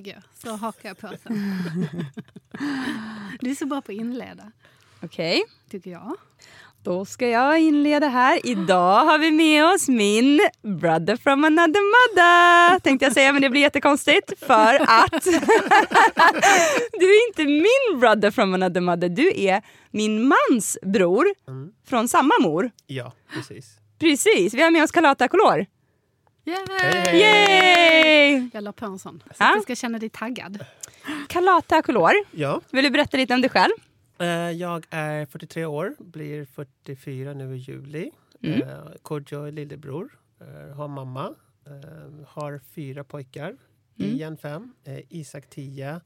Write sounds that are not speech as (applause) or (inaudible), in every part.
tycker jag. Så hakar jag på sen. (laughs) Du är så bra på att inleda, Okej, tycker jag. då ska jag inleda här. Idag har vi med oss min brother from another mother. Tänkte jag säga, men det blir jättekonstigt för att (laughs) du är inte min brother from another mother. Du är min mans bror från samma mor. Ja, precis. Precis, vi har med oss Kalata Color. Yay! Yay! Jag la på en sån, så att du ska känna dig taggad. Kalata Color, Ja, vill du berätta lite om dig själv? eh, jag är 43 år, blir 44 nu i juli. Mm. Eh, Kodjo är lillebror, eh, har mamma, har fyra pojkar. Mm. Ian 5, eh, Isak 10, eh,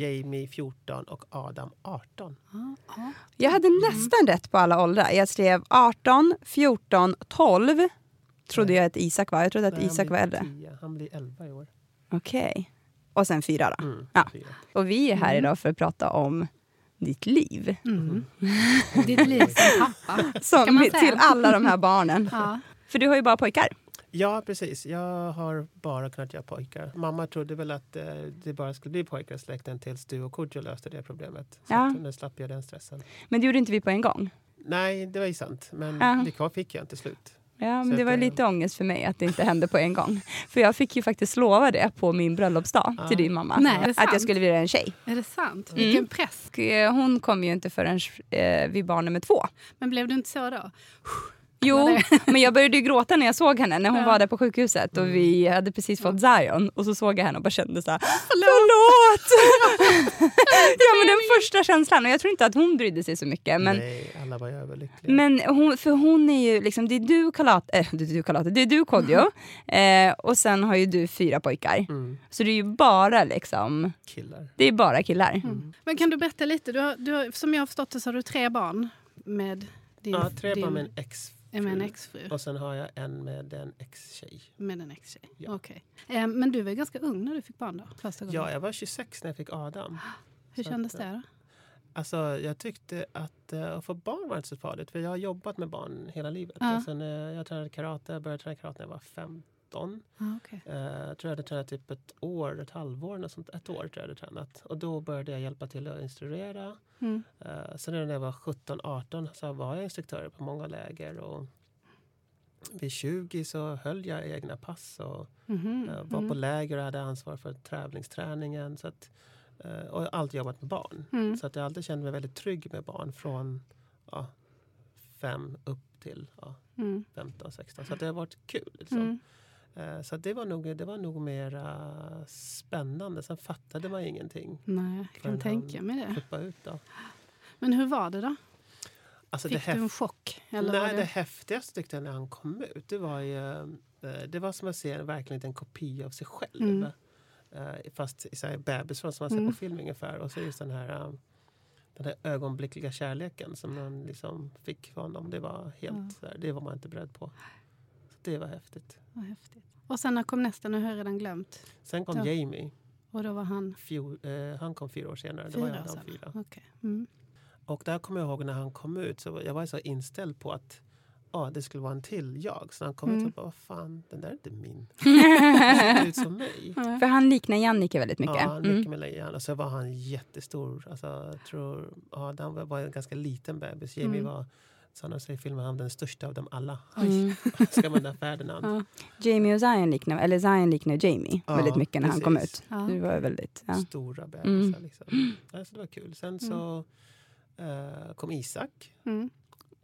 Jamie 14 och Adam 18. Jag hade nästan rätt på alla åldrar. Jag skrev 18, 14, 12. Trodde jag att Isak var. Jag trodde att Nej, Isak var äldre. 10, Han blir 11 i år. Okej. Och sen fyra då. Mm, Ja. fyra. Och vi är här idag för att prata om ditt liv. Mm. (laughs) Ditt liv som pappa. Som, Kan man säga. till alla de här barnen. (laughs) Ja. För du har ju bara pojkar. Ja, precis. Jag har bara kunnat göra pojkar. Mamma trodde väl att eh, det bara skulle bli pojkar i släkten tills du och Kodjo löste det problemet. Så Ja. att, nu slapp jag den stressen. Men det gjorde inte vi på en gång. Nej, det var ju sant. Men Ja. det kvar fick jag till slut. Ja, men det var eh, lite ångest för mig att det inte hände på en gång. För jag fick ju faktiskt lova det på min bröllopsdag Ja. till din mamma. Nej, att jag skulle bli en tjej. Är det sant? Mm. Vilken press. Eh, hon kom ju inte förrän eh, vid barn nummer två. Men blev du inte så då? Jo, men jag började ju gråta när jag såg henne när hon Ja. var där på sjukhuset och vi hade precis fått Zion och så såg jag henne och bara kände så här, förlåt! (laughs) ja men den första känslan och jag tror inte att hon brydde sig så mycket men Nej, alla var överlyckliga. men hon, för hon är ju liksom, det är du Kalat, äh, det är du Kalat, det är du Kodjo eh, och sen har ju du fyra pojkar. Mm, Så det är ju bara liksom, killar. det är bara killar. Mm. Men kan du berätta lite? Du har, du har, som jag har förstått det så har du tre barn med din, Ja, tre din, barn med en ex med en exfru. Och sen har jag en med en ex-tjej. Med en ex-tjej. Ja. Okej. Eh, men du var ganska ung när du fick barn då? Första gången. Ja, jag var 26 när jag fick Adam. (gasps) Hur så kändes att, det då? Alltså, jag tyckte att uh, att få barn var inte så farligt. För jag har jobbat med barn hela livet. Ja. Och sen, eh, jag tränade karate. Jag började träna karate när jag var 15. Ah, okej. Eh, jag tror jag hade tränat typ ett år, ett halvår, något sånt, ett år tror jag hade tränat. Och då började jag hjälpa till att instruera. Mm. Uh, sen när jag var 17-18 så var jag instruktör på många läger. Och vid 20 så höll jag egna pass och Mhm. eh, var på läger och hade ansvar för tävlingsträningen. Så att, eh, och jag har alltid jobbat med barn. Mm. Så att jag alltid kände mig väldigt trygg med barn från ja, fem upp till ja, Mm. 15, 16. Så att det har varit kul. Liksom. Mm. Eh, Så det var nog, det var nog mer uh, spännande. Sen fattade man ingenting. Nej, jag kan tänka mig det. ut. Då. Men hur var det då? Alltså Fick det, du en chock? Eller nej, det... det häftigaste tyckte jag när han kom ut, det var ju, eh, det var som att se verkligen en kopia av sig själv. Mm. Eh, fast i bebisroll som man ser Mm. på film ungefär. Och så just den här, den här ögonblickliga kärleken som man liksom fick för honom. Det var helt här, det var man inte beredd på. Det var häftigt. Vad häftigt. Och sen när kom nästa? Nu har jag redan glömt. Sen kom Ja. Jamie. Och då var han Fjol, eh, han kom fyra år senare. Då var fyra jag redan sedan. fyra. Okej. Mm. Och där kommer jag ihåg när han kom ut. Så jag var så inställd på att ja, det skulle vara en till jag. Så när han kom Mm. ut så bara, vad fan, den där är inte min. (laughs) Han ser ut som mig. För han liknar Jannike väldigt mycket. Ja, mycket Mm. med lejon. Och så var han jättestor. Alltså, jag tror Adam var en ganska liten bebis. Jamie Mm. var, de säger filmen, han den största av dem alla. Mm. (laughs) Ska man där Ferdinand. Ja. Jamie och Zion liknar, eller Zion liknar Jamie Ja, väldigt mycket när han kom precis. ut. Ja. Det var väldigt... Ja. Stora bebisar. Mm. Liksom. Ja, så det var kul. Sen så eh, kom Isak. Mm.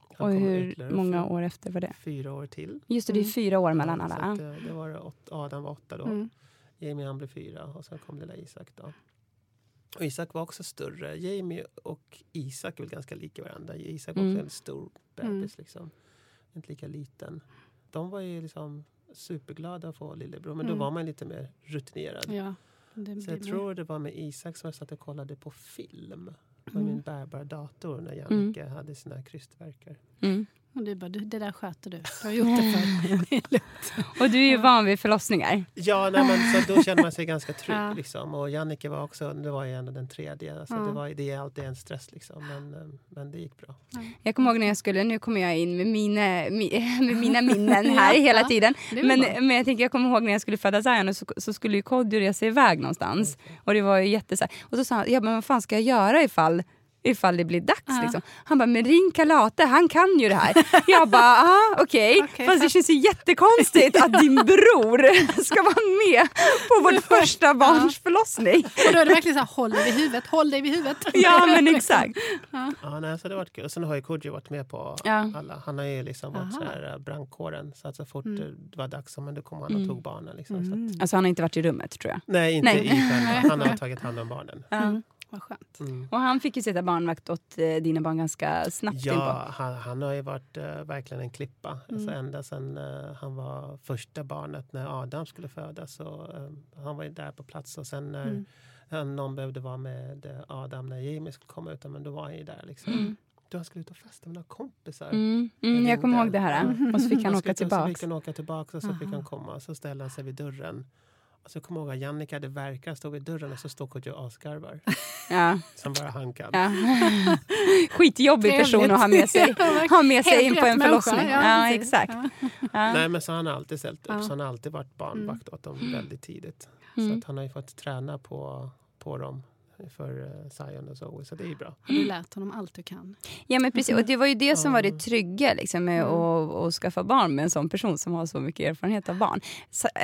Och kom hur många år efter var det? Fyra år till. Just det, det är Mm. fyra år mellan Ja, så alla. att, eh, det var åt, Adam var åtta då. Mm. Jamie han blev fyra och sen kom lilla Isak då. Och Isak var också större. Jamie och Isak är väl ganska lika varandra. Isak var också Mm. en stor bebis liksom. Inte lika liten. De var ju liksom superglada att få lillebror. Men Mm. då var man lite mer rutinerad. Ja. Så jag tror det var med Isak som jag satt och kollade på film. Med Mm. min bärbara dator när Jannike hade sina krystverkar. Mm. Och du bara, det där sköter du. Du har gjort det förr. (laughs) Och du är ju van vid förlossningar. Ja, nej, men, så då kände man sig ganska trygg. Ja. Liksom. Och Jannike var också, det var ju ändå den tredje. Så Ja. det, var, det är alltid en stress liksom. Men, eh, men det gick bra. Jag kommer ihåg när jag skulle, nu kommer jag in med mina, mi- (laughs) med mina minnen här (laughs) Ja, hela tiden. Men, men jag tänker jag kommer ihåg när jag skulle föda Zion och så, så skulle ju Kodjo resa iväg någonstans. Och det var ju jätte Och så sa han, ja men vad fan ska jag göra ifall ifall det blir dags. Ja. Liksom. Han bara, men ring Kalate, han kan ju det här. (laughs) Jag bara, ah, okej. Okej, Fast det känns ju jättekonstigt att din (laughs) bror ska vara med på vårt första barns förlossning. Och då är det verkligen så här, håll dig vid huvudet, håll dig vid huvudet. (laughs) Ja men exakt. Ja, nej, så det har varit kul. Och sen har ju Kodjo varit med på Ja. alla. Han har ju liksom varit så här, eh, brandkåren. Så att så fort Mm. det var dags, så, men då kom han och tog barnen. Liksom, så att, Alltså han har inte varit i rummet tror jag. nej, inte Nej. i själva. Han har tagit hand om barnen. Mm. Vad skönt. Mm. Och han fick ju sätta barnvakt åt eh, dina barn ganska snabbt Ja, inpå. han, han har ju varit eh, verkligen en klippa. Alltså, Mm. ända sedan eh, han var första barnet när Adam skulle födas. Så, eh, han var ju där på plats. Och sen när Mm. eh, någon behövde vara med eh, Adam när Jamie skulle komma ut, men då var han ju där. Liksom. Mm. Då han skulle ut och festa med några kompisar. Mm, mm, jag kommer ihåg det här. Ja. Och så fick han Och åka så- Så fick han åka tillbaka och så fick Aha. han komma. Så ställde han sig vid dörren. Och så kommer jag ihåg att Jannica hade verkar, stod vid dörren och så stod Kodjo och asgarvar. (laughs) Ja. Som bara han kan. Ja. (laughs) Skitjobbig person att ha med sig, (laughs) ha med sig in på en förlossning. Ja, Ja, exakt. Nej men så han har alltid ställt upp. Ja. Så han har alltid varit barnvakt åt dem väldigt tidigt. Mm. Så att han har ju fått träna på, på dem för uh, Zion och Zoe. Så det är ju bra. Har du lärt honom allt du kan? Ja men precis, och det var ju det som var det Ja. trygga liksom, med Mm. att, att skaffa barn med en sån person som har så mycket erfarenhet av barn.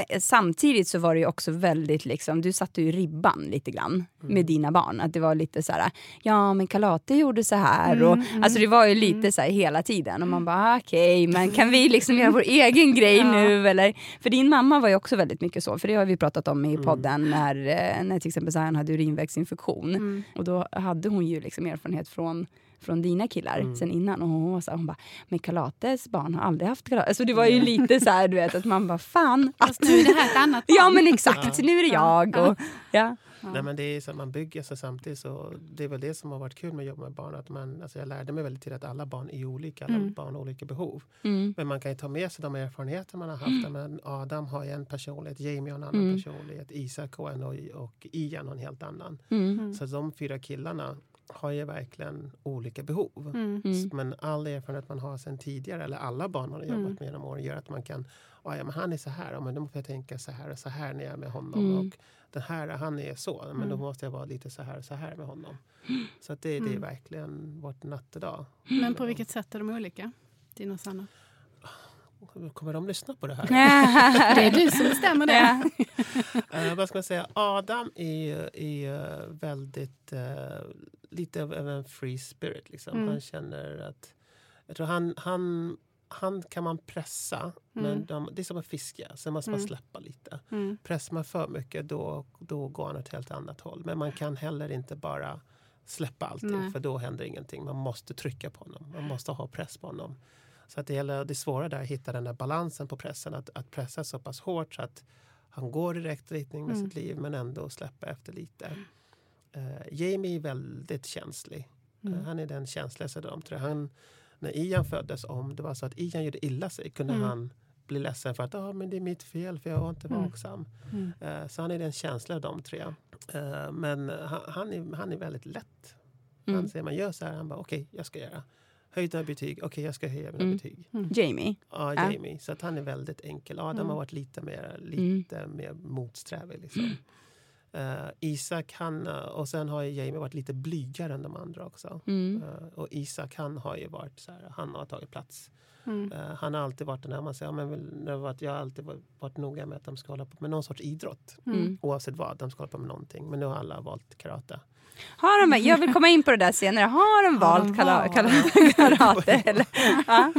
Eh, Samtidigt så var det ju också väldigt, liksom, du satte ju ribban lite grann med dina barn. Att det var lite så här, ja men Kalate gjorde så här. Och, Alltså det var ju lite så här hela tiden. Och man bara okej, men kan vi liksom göra vår (laughs) egen grej Ja. nu? Eller? För din mamma var ju också väldigt mycket så, för det har vi pratat om i podden när, eh, när till exempel Zion hade urinvägsinfektion. Mm. Och då hade hon ju liksom erfarenhet från från dina killar Mm. sen innan. Och hon, var så här, hon bara, men Kalates barn har aldrig haft kalat. Alltså det var ju lite så här, du vet, att man bara, fan. Att, Fast nu är det här ett annat (laughs) ja barn. men exakt, nu är det jag. Och, ja. Nej, men det är så att man bygger sig samtidigt. Så det är väl det som har varit kul med att jobba med barn. Att man, alltså jag lärde mig väldigt tidigt att alla barn är olika. Alla Mm. barn har olika behov. Mm. Men man kan ju ta med sig de erfarenheter man har haft. Men Adam har en personlighet, Jamie har en annan Mm. personlighet, Isak har en och, och Ian har en helt annan. Mm. Så de fyra killarna har ju verkligen olika behov. Mm. Mm. Men all erfarenhet man har sedan tidigare, eller alla barn man har jobbat Mm. med genom åren, gör att man kan "Ah, ja, men han är så här, ja, men då måste jag tänka så här och så här när jag är med honom. Mm. Och den här, han är så, men då Mm. måste jag vara lite så här och så här med honom. Så att det, det är Mm. verkligen vårt nattedag. Men på vilket sätt är de olika? Dina och Sanna? Kommer de lyssna på det här? Det är du som bestämmer det. Eh, vad ska man säga? Adam är, är väldigt... eh, lite av en free spirit. Liksom. Mm. Han känner att... Jag tror han, han, han kan man pressa, men Mm. de, det är som att fiska. Sen måste man Mm. släppa lite. Mm. Pressar man för mycket då, då går han åt ett helt annat håll. Men man kan heller inte bara släppa allting, Nej. för då händer ingenting. Man måste trycka på honom. Man måste ha press på honom. Så att det, gäller, det svåra där är att hitta den där balansen på pressen. Att, att pressa så pass hårt så att Han går i rätt riktning med Mm. sitt liv men ändå släpper efter lite. Eh, Jamie är väldigt känslig. Mm. Eh, han är den känsligaste av de tre. Han, när Ian föddes, om det var så att Ian gjorde illa sig kunde Mm. han bli ledsen för att ah, men det är mitt fel för jag var inte Mm. vaksam. Mm. Eh, så han är den känsliga av de tre. Eh, men han, han, är, han är väldigt lätt. Mm. Han säger man gör så här, han bara okej, jag ska göra. Höj dina betyg, okej jag ska höja mina Mm. betyg. Jamie. Ja, Ja. Jamie. Så att han är väldigt enkel. Adam Mm. har varit lite mer, lite mer motsträvig. Liksom. Eh, Isak, han, eh, och sen har ju Jamie varit lite blygare än de andra också. Mm. Eh, och Isak, han har ju varit så här, han har tagit plats. Mm. Eh, han har alltid varit den här, man säger, ja, men jag har alltid varit, varit noga med att de ska hålla på med någon sorts idrott. Mm. Oavsett vad, de ska hålla på med någonting. Men nu har alla valt karate. Har de, jag vill komma in på det där senare. Har de Har valt de kala, valt? kala, karate? Eller? Ja.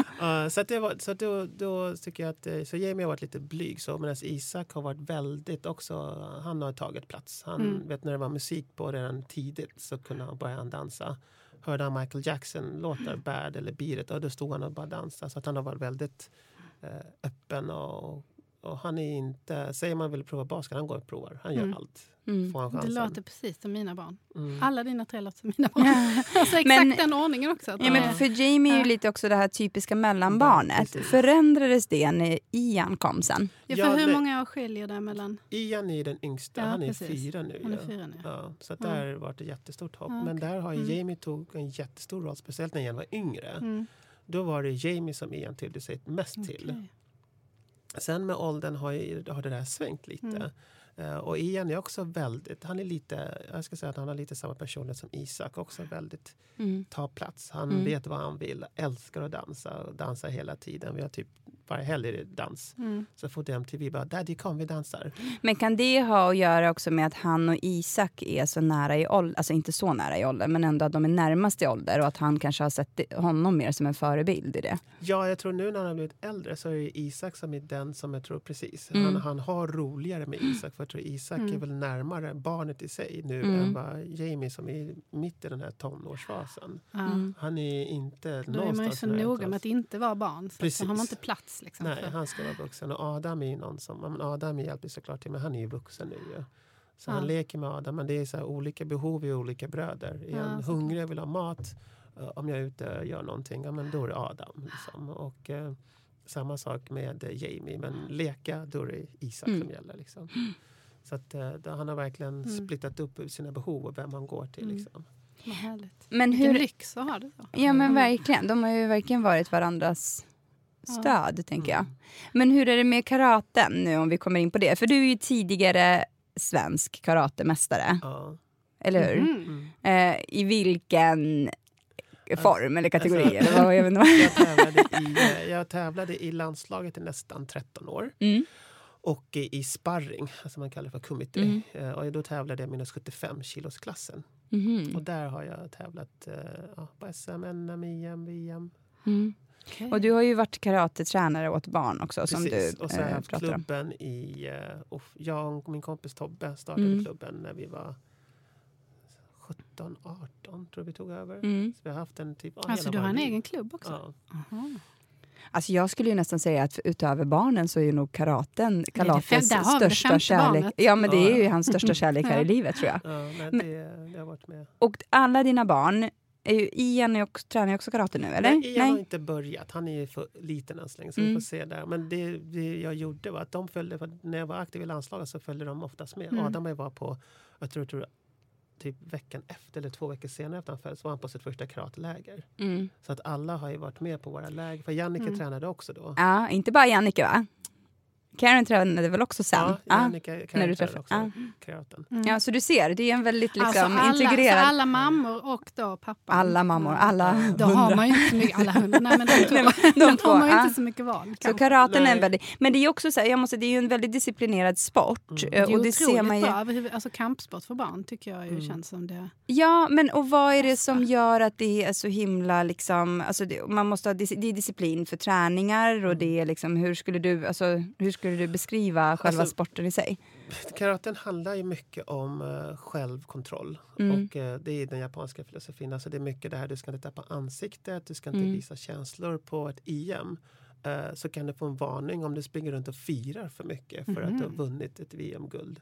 Så att det var, så att då, då tycker jag att eh, så Jamie har varit lite blyg så medan Isak har varit väldigt också, han har tagit plats. Han Mm. vet när det var musik på redan tidigt så kunde han börja dansa. Hörde han Michael Jackson låtar Bad eller Beat It, och då stod han och bara dansade. Så att han har varit väldigt eh, öppen och, och han är inte, säger man vill prova basket, han går och provar. Han gör Mm. allt. Mm. Får han Det låter precis som mina barn. Mm. Alla dina tre låter som mina barn. (laughs) alltså exakt Men- den ordningen också. Ja, men för Jamie är ju Ja. lite också det här typiska mellanbarnet. precis. Förändrades det när Ian kom sen? ja, för Ja, hur nej. många år skiljer det mellan... Ian är den yngsta, Ja, han är precis. fyra nu. Han är ja. fyra nu. Ja, så Ja. där har det varit ett jättestort hopp. Ja, Men där har Mm. Jamie tog en jättestor roll, speciellt när Ian var yngre. Mm. Då var det Jamie som Ian tydde sig mest till. Sen med åldern har, ju, har det där svängt lite. Mm. Eh, och Ian är också väldigt, han är lite, jag ska säga att han har lite samma personlighet som Isak. Också väldigt ta plats. Han Mm. vet vad han vill, älskar att dansa och dansar hela tiden. Vi har typ varje helg är det dans. Mm. Så fort MTV bara, Daddy kom vi dansar. Men kan det ha att göra också med att han och Isak är så nära i ålder, alltså inte så nära i ålder, men ändå att de är närmast i ålder och att han kanske har sett honom mer som en förebild i det? Ja, jag tror nu när han har blivit äldre så är det Isak som är den som jag tror precis. Mm. Han, han har roligare med Isak. För jag tror Isak är Mm. väl närmare barnet i sig nu Mm. än vad Jamie som är mitt i den här tonårsfasen. Mm. Han är inte Då är man ju någonstans så noga med att inte vara barn. Så Precis. att har man inte plats. Liksom, Nej, han ska vara vuxen. Och Adam är ju någon som... Men Adam hjälper såklart till, men han är ju vuxen nu ju. Så Ja. han leker med Adam, men det är så här olika behov i olika bröder. Är Ja, han hungrig och vill ha mat, eh, om jag är ute och gör någonting, ja men då är det Adam. Liksom. Och, eh, samma sak med eh, Jamie, men leka, då är det Isak Mm. som gäller. Liksom. Så att, eh, då, han har verkligen Mm. splittat upp sina behov och vem han går till. Mm. Liksom. Vad härligt. Men Vilken hur, lyx att ha det så. ja men Mm. verkligen, de har ju verkligen varit varandras Ja. stöd tänker jag. Mm. Men hur är det med karaten nu om vi kommer in på det? För du är ju tidigare svensk karatemästare, Ja. eller hur? Mhm. Eh, I vilken form eller kategori? alltså- eller vad, jag vet inte. (laughs) Jag, tävlade i, eh, jag tävlade i landslaget i nästan 13 år. Mm. Och i, i sparring, alltså man kallar det för kumite. Mm. Eh, Och då tävlade jag minus 75 kilos klassen. Mhm. Och där har jag tävlat eh, ja, på SM, NM, EM, VM. Mm. Okej. Och du har ju varit karatetränare åt barn också som Precis. du och så har jag haft pratar om. klubben i... Och jag och min kompis Tobbe startade Mm. klubben när vi var 17, 18 tror vi tog över. Mm. Så vi har haft en typ... ja, Alltså hela du har en liv. egen klubb också? Ja. Aha. Alltså jag skulle ju nästan säga att utöver barnen så är ju nog karaten Kalates största kärlek. barnet. Ja men det är ju hans största (laughs) kärlek här i livet tror jag. Ja, det, det har varit med. Och alla dina barn, är ju, Ian är också, tränar ju också karate nu eller? Nej, Ian har inte börjat. Han är ju för liten än så länge. Så Mm. vi får se där. Men det, det jag gjorde var att de följde, när jag var aktiv i landslaget så följde de oftast med. Mm. Adam var på, jag tror, tror typ veckan efter eller två veckor senare efter han föddes var han på sitt första karateläger. Mm. Så att alla har ju varit med på våra läger. För Jannike Mm. tränade också då. Ja, inte bara Jannike va? Karen tränade väl också sen? Ja. Jannike när Karen du tränade träffade- också karaten. Mm. ja, så du ser, det är en väldigt liksom, alltså alla, integrerad... Så alla mammor och då pappan. Alla mammor, alla Då har hundra. man ju inte så mycket, alla hundra, nej men de (laughs) två. Nej, de två, har man ju inte så mycket val. Så kanske. karaten är en Nej. väldigt... Men det är också så här, jag måste, det är ju en väldigt disciplinerad sport. Mm. det är eh, Och det ser man ju... bra. Alltså kampsport för barn tycker jag ju Mm. känns som det. Ja, men och vad är det som gör att det är så himla liksom, alltså det, man måste ha, det är disciplin för träningar och Mm. det är liksom, hur skulle du, alltså, hur skulle du beskriva själva Alltså- sporten i sig? Karaten handlar ju mycket om eh, självkontroll. Mm. Och eh, det är den japanska filosofin. Alltså det är mycket det här, du ska inte tappa ansiktet, du ska inte Mm. visa känslor på ett EM. eh, så kan du få en varning om du springer runt och firar för mycket för att du har vunnit ett VM-guld.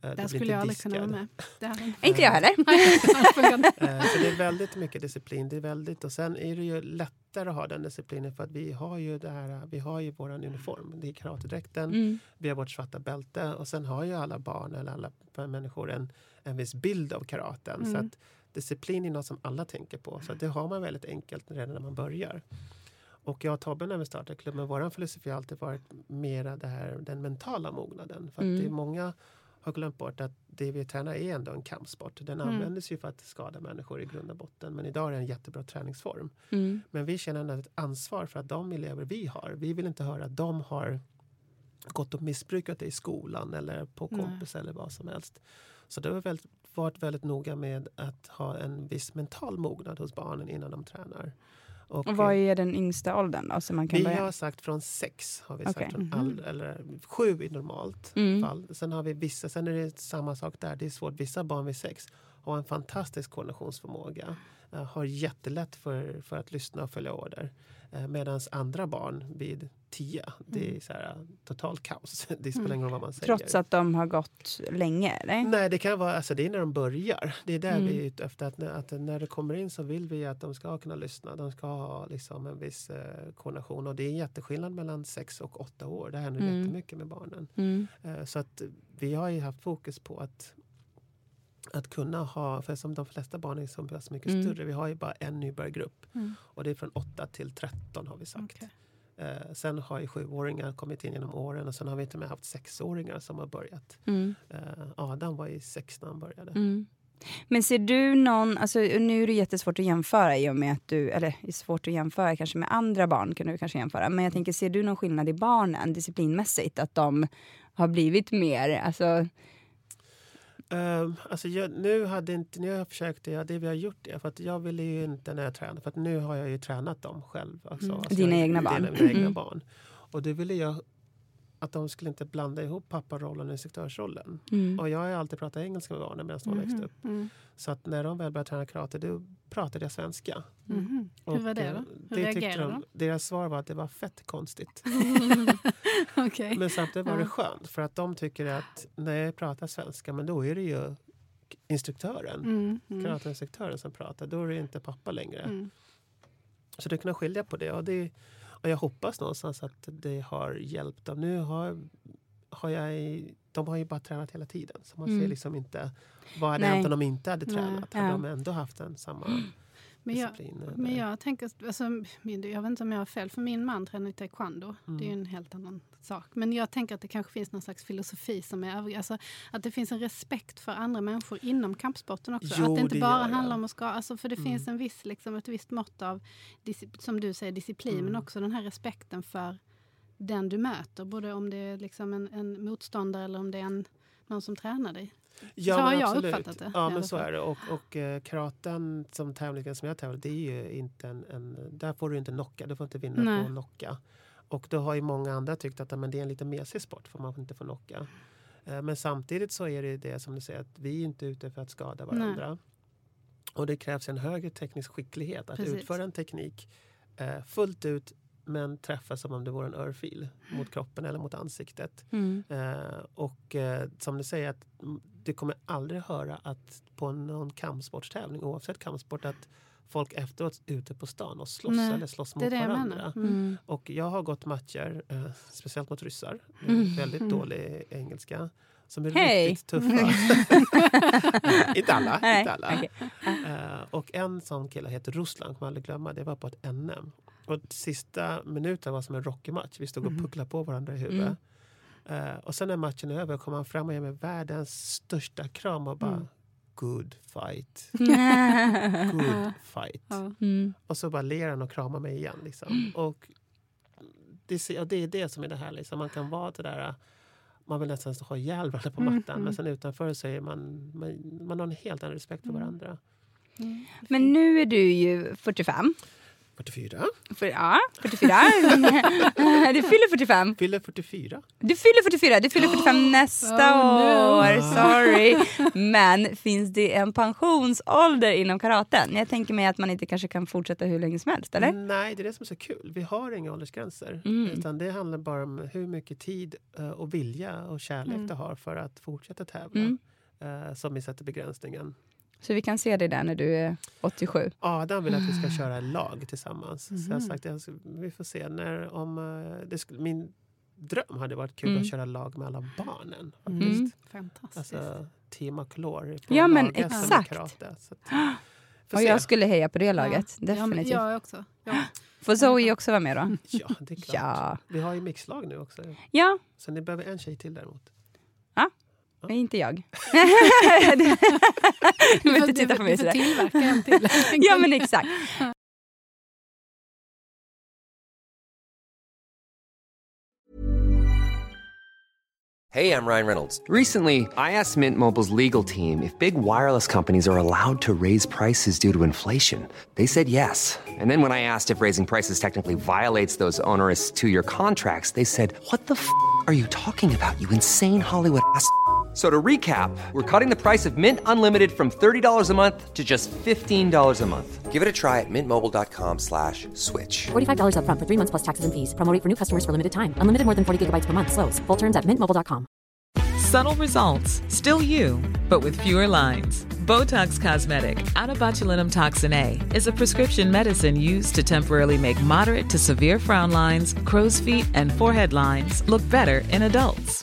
Eh, Där blir skulle inte jag aldrig kunna vara med. Inte jag heller. (laughs) Eh, Så det är väldigt mycket disciplin. Det är väldigt, och sen är det ju lättare att ha den disciplinen för att vi har ju, det här, vi har ju våran uniform. Det är karatedräkten, Mm. vi har vårt svarta bälte och sen har ju alla barn eller alla människor en, en viss bild av karaten. Så Mm. att disciplin är något som alla tänker på. Så att det har man väldigt enkelt redan när man börjar. Och jag och Tobbe när vi startade klubben, vår filosofi har alltid varit mera det här, den mentala mognaden. För att Mm. det är många har glömt bort att det vi tränar är ändå en kampsport. Den Mm. användes ju för att skada människor i grund och botten. Men idag är det en jättebra träningsform. Mm. Men vi känner ändå ett ansvar för att de elever vi har, vi vill inte höra att de har gått och missbrukat det i skolan eller på Nej. kompis eller vad som helst. Så det har väldigt, varit väldigt noga med att ha en viss mental mognad hos barnen innan de tränar. Och, Och vad är den yngsta åldern då? Så man kan vi börja? har sagt från sex, har vi Okej. sagt från Mhm. all, eller sju i normalt Mm. fall. Sen har vi vissa, sen är det samma sak där, det är svårt. Vissa barn vid sex har en fantastisk koordinationsförmåga. eh, har jättelätt för, för att lyssna och följa order. Eh, Medan andra barn vid tio, det är så här, eh, total kaos. (laughs) Det spelar ingen roll vad man säger. Trots att de har gått länge? Eller? Nej, det kan vara, alltså det är när de börjar. Det är där Mm. vi är ute efter. Att, när- att när det kommer in så vill vi att de ska kunna lyssna. De ska ha liksom en viss eh, koordination. Och det är en jätteskillnad mellan sex och åtta år. Det händer Mm. jättemycket med barnen. Mm. Eh, så att vi har ju haft fokus på att att kunna ha, för som de flesta barn är så pass mycket Mm. större. Vi har ju bara en nybörjargrupp. Mm. Och det är från 8 till 13 har vi sagt. Okej. Eh, sen har ju sjuåringar kommit in genom åren och sen har vi och med haft sexåringar som har börjat. Mm. Eh, Adam var ju sex när han började. Mm. Men ser du någon, alltså nu är det jättesvårt att jämföra i och med att du, eller det är svårt att jämföra kanske med andra barn kan du kanske jämföra, men jag tänker ser du någon skillnad i barnen disciplinmässigt? Att de har blivit mer, alltså, Um, alltså jag, nu, hade inte, nu har jag det vi har gjort det för att jag ville ju inte när jag tränade, för att nu har jag ju tränat dem själv. Alltså, Mm. alltså Dina jag, egna barn. Dina, mina egna Mm. barn. Och det ville jag att de skulle inte blanda ihop papparollen och instruktörsrollen. mm. Och jag har alltid pratat engelska med barnen medan de växte upp. Mm. Så att när de väl började träna karate, då pratade jag svenska. Mhm. Hur var det eh, då? Hur det tyckte reagerade de, Deras svar var att det var fett konstigt. (laughs) Okej. Men samtidigt var det skönt för att de tycker att när jag pratar svenska, men då är det ju instruktören, Mm. Mm. karateinstruktören som pratar. Då är det inte pappa längre. Mm. Så det kunna skilja på det. Och, det. Och jag hoppas någonstans att det har hjälpt dem. Nu har, har jag, de har ju bara tränat hela tiden. Så man ser Mm. liksom inte vad hade Nej. hänt om de inte hade Nej. tränat. Ja. Hade de ändå haft en samma Men jag, disciplin? Men jag tänker, alltså, jag vet inte om jag har fel, för min man tränar taekwondo. Mm. Det är ju en helt annan sak. Men jag tänker att det kanske finns någon slags filosofi som är övrig. Alltså, att det finns en respekt för andra människor inom kampsporten också. Jo, att det inte det bara handlar om att ska, alltså, För det Mm. finns en viss, liksom, ett visst mått av, som du säger, disciplin. Mm. Men också den här respekten för den du möter. Både om det är liksom en, en motståndare eller om det är en, någon som tränar dig. Ja, Så har jag absolut. uppfattat det, Ja, men så är det. Och, och eh, karaten som tävlingen som jag tävlar, det är ju inte en, en... Där får du inte knocka, du får inte vinna Nej. på att knocka. Och då har ju många andra tyckt att men det är en lite mesig sport för man får inte få knocka. Eh, Men samtidigt så är det det som du säger att vi är inte ute för att skada varandra. Och det krävs en högre teknisk skicklighet att Precis. utföra en teknik eh, fullt ut men träffa som om det vore en örfil mot kroppen eller mot ansiktet. Mm. Eh, och eh, som du säger, att mm, du kommer aldrig höra att på någon kampsportstävling, oavsett kampsport, att folk efteråt ute på stan och slåss Nej, eller slåss mot jag varandra. menar. Mm. Mm. Och jag har gått matcher, eh, speciellt mot ryssar, Mm. väldigt dålig engelska. Som är Hej! riktigt tuffa. (laughs) inte alla. Nej, inte alla. okej. Eh, och en sån kille heter Ruslan, kommer jag aldrig glömma. Det var på ett NM. Och sista minuten var som en Rocky-match. Vi stod och pucklade på varandra i huvudet. Eh, och sen när matchen är över kommer han fram och ger mig världens största kram och bara Mm. Good fight. (laughs) Good fight. Ja. Mm. Och så bara ler han och kramar mig igen. Liksom. Och det, och det är det som är det här. Liksom. Man kan vara det där... Man vill nästan ha ihjäl varandra på mattan. Mm, Men sen utanför så är man, man, man har en helt annan respekt för varandra. Men nu är du ju 45. 44. För, ja, 44. (laughs) du fyller 45. Fyller 44. Du fyller 44, du fyller 45 (gasps) nästa Oh, no. år. (laughs) Sorry. Men finns det en pensionsålder inom karaten? Jag tänker mig att man inte kanske kan fortsätta hur länge som helst, eller? Nej, det är det som är så kul. Vi har inga åldersgränser. Mm. Utan det handlar bara om hur mycket tid eh, och vilja och kärlek Mm. du har för att fortsätta tävla. Mm. Eh, som vi sätter begränsningen. Så vi kan se dig där när du är 87. Adam vill att vi ska köra lag tillsammans. Så jag har Mhm. sagt att vi får se. När, om, eh, det skulle, min dröm hade varit kul Mm. att köra lag med alla barnen. Mm. Faktiskt. Fantastiskt. Alltså team och klor på Ja, men exakt. karate. Så Och (gasps) jag skulle heja på det laget. Ja, Definitivt. jag också. Ja. (gasps) Får Zoe också vara med då? Ja, det är klart. (laughs) Ja. Vi har ju mixlag nu också. Ja, Så ni behöver en tjej till däremot. Men inte jag. Du (laughs) du får- behöver inte titta på mig Du får sådär. tillverka en till. (laughs) Ja, men exakt. Hey, I'm Ryan Reynolds. Recently, I asked Mint Mobile's legal team if big wireless companies are allowed to raise prices due to inflation. They said yes. And then when I asked if raising prices technically violates those onerous two year contracts, they said, What the f are you talking about, you insane Hollywood ass? F- So to recap, we're cutting the price of Mint Unlimited from $30 a month to just $15 a month. Give it a try at mintmobile.com slash switch. $45 upfront for three months plus taxes and fees. Promo for new customers for limited time. Unlimited more than 40 gigabytes per month. Slows. Full terms at mintmobile.com. Subtle results, still you, but with fewer lines. Botox Cosmetic, out of botulinum toxin A, is a prescription medicine used to temporarily make moderate to severe frown lines, crow's feet, and forehead lines look better in adults.